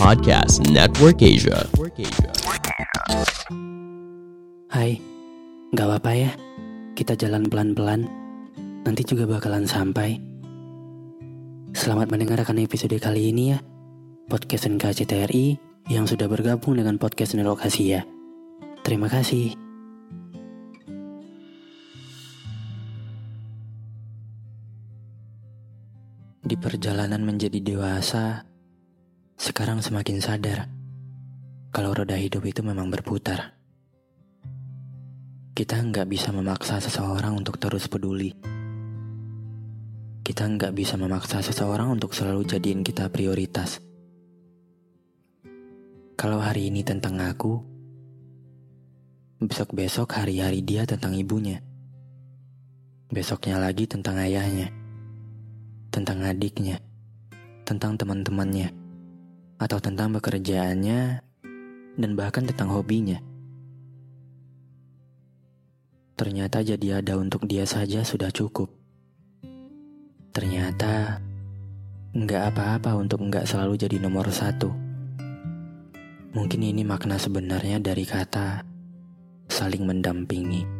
Podcast Network Asia. Hai, gak apa-apa ya. Kita jalan pelan-pelan. Nanti juga bakalan sampai. Selamat mendengarkan episode kali ini ya. Podcast NKCTRI yang sudah bergabung dengan podcast Network Asia. Terima kasih. Di perjalanan menjadi dewasa, sekarang semakin sadar kalau roda hidup itu memang berputar. Kita nggak bisa memaksa seseorang untuk terus peduli. Kita nggak bisa memaksa seseorang untuk selalu jadiin kita prioritas. Kalau hari ini tentang aku, besok-besok hari-hari dia tentang ibunya. Besoknya lagi tentang ayahnya, tentang adiknya, tentang teman-temannya, atau tentang pekerjaannya, dan bahkan tentang hobinya. Ternyata jadi ada untuk dia saja sudah cukup. Ternyata nggak apa-apa untuk nggak selalu jadi nomor satu. Mungkin ini makna sebenarnya dari kata saling mendampingi.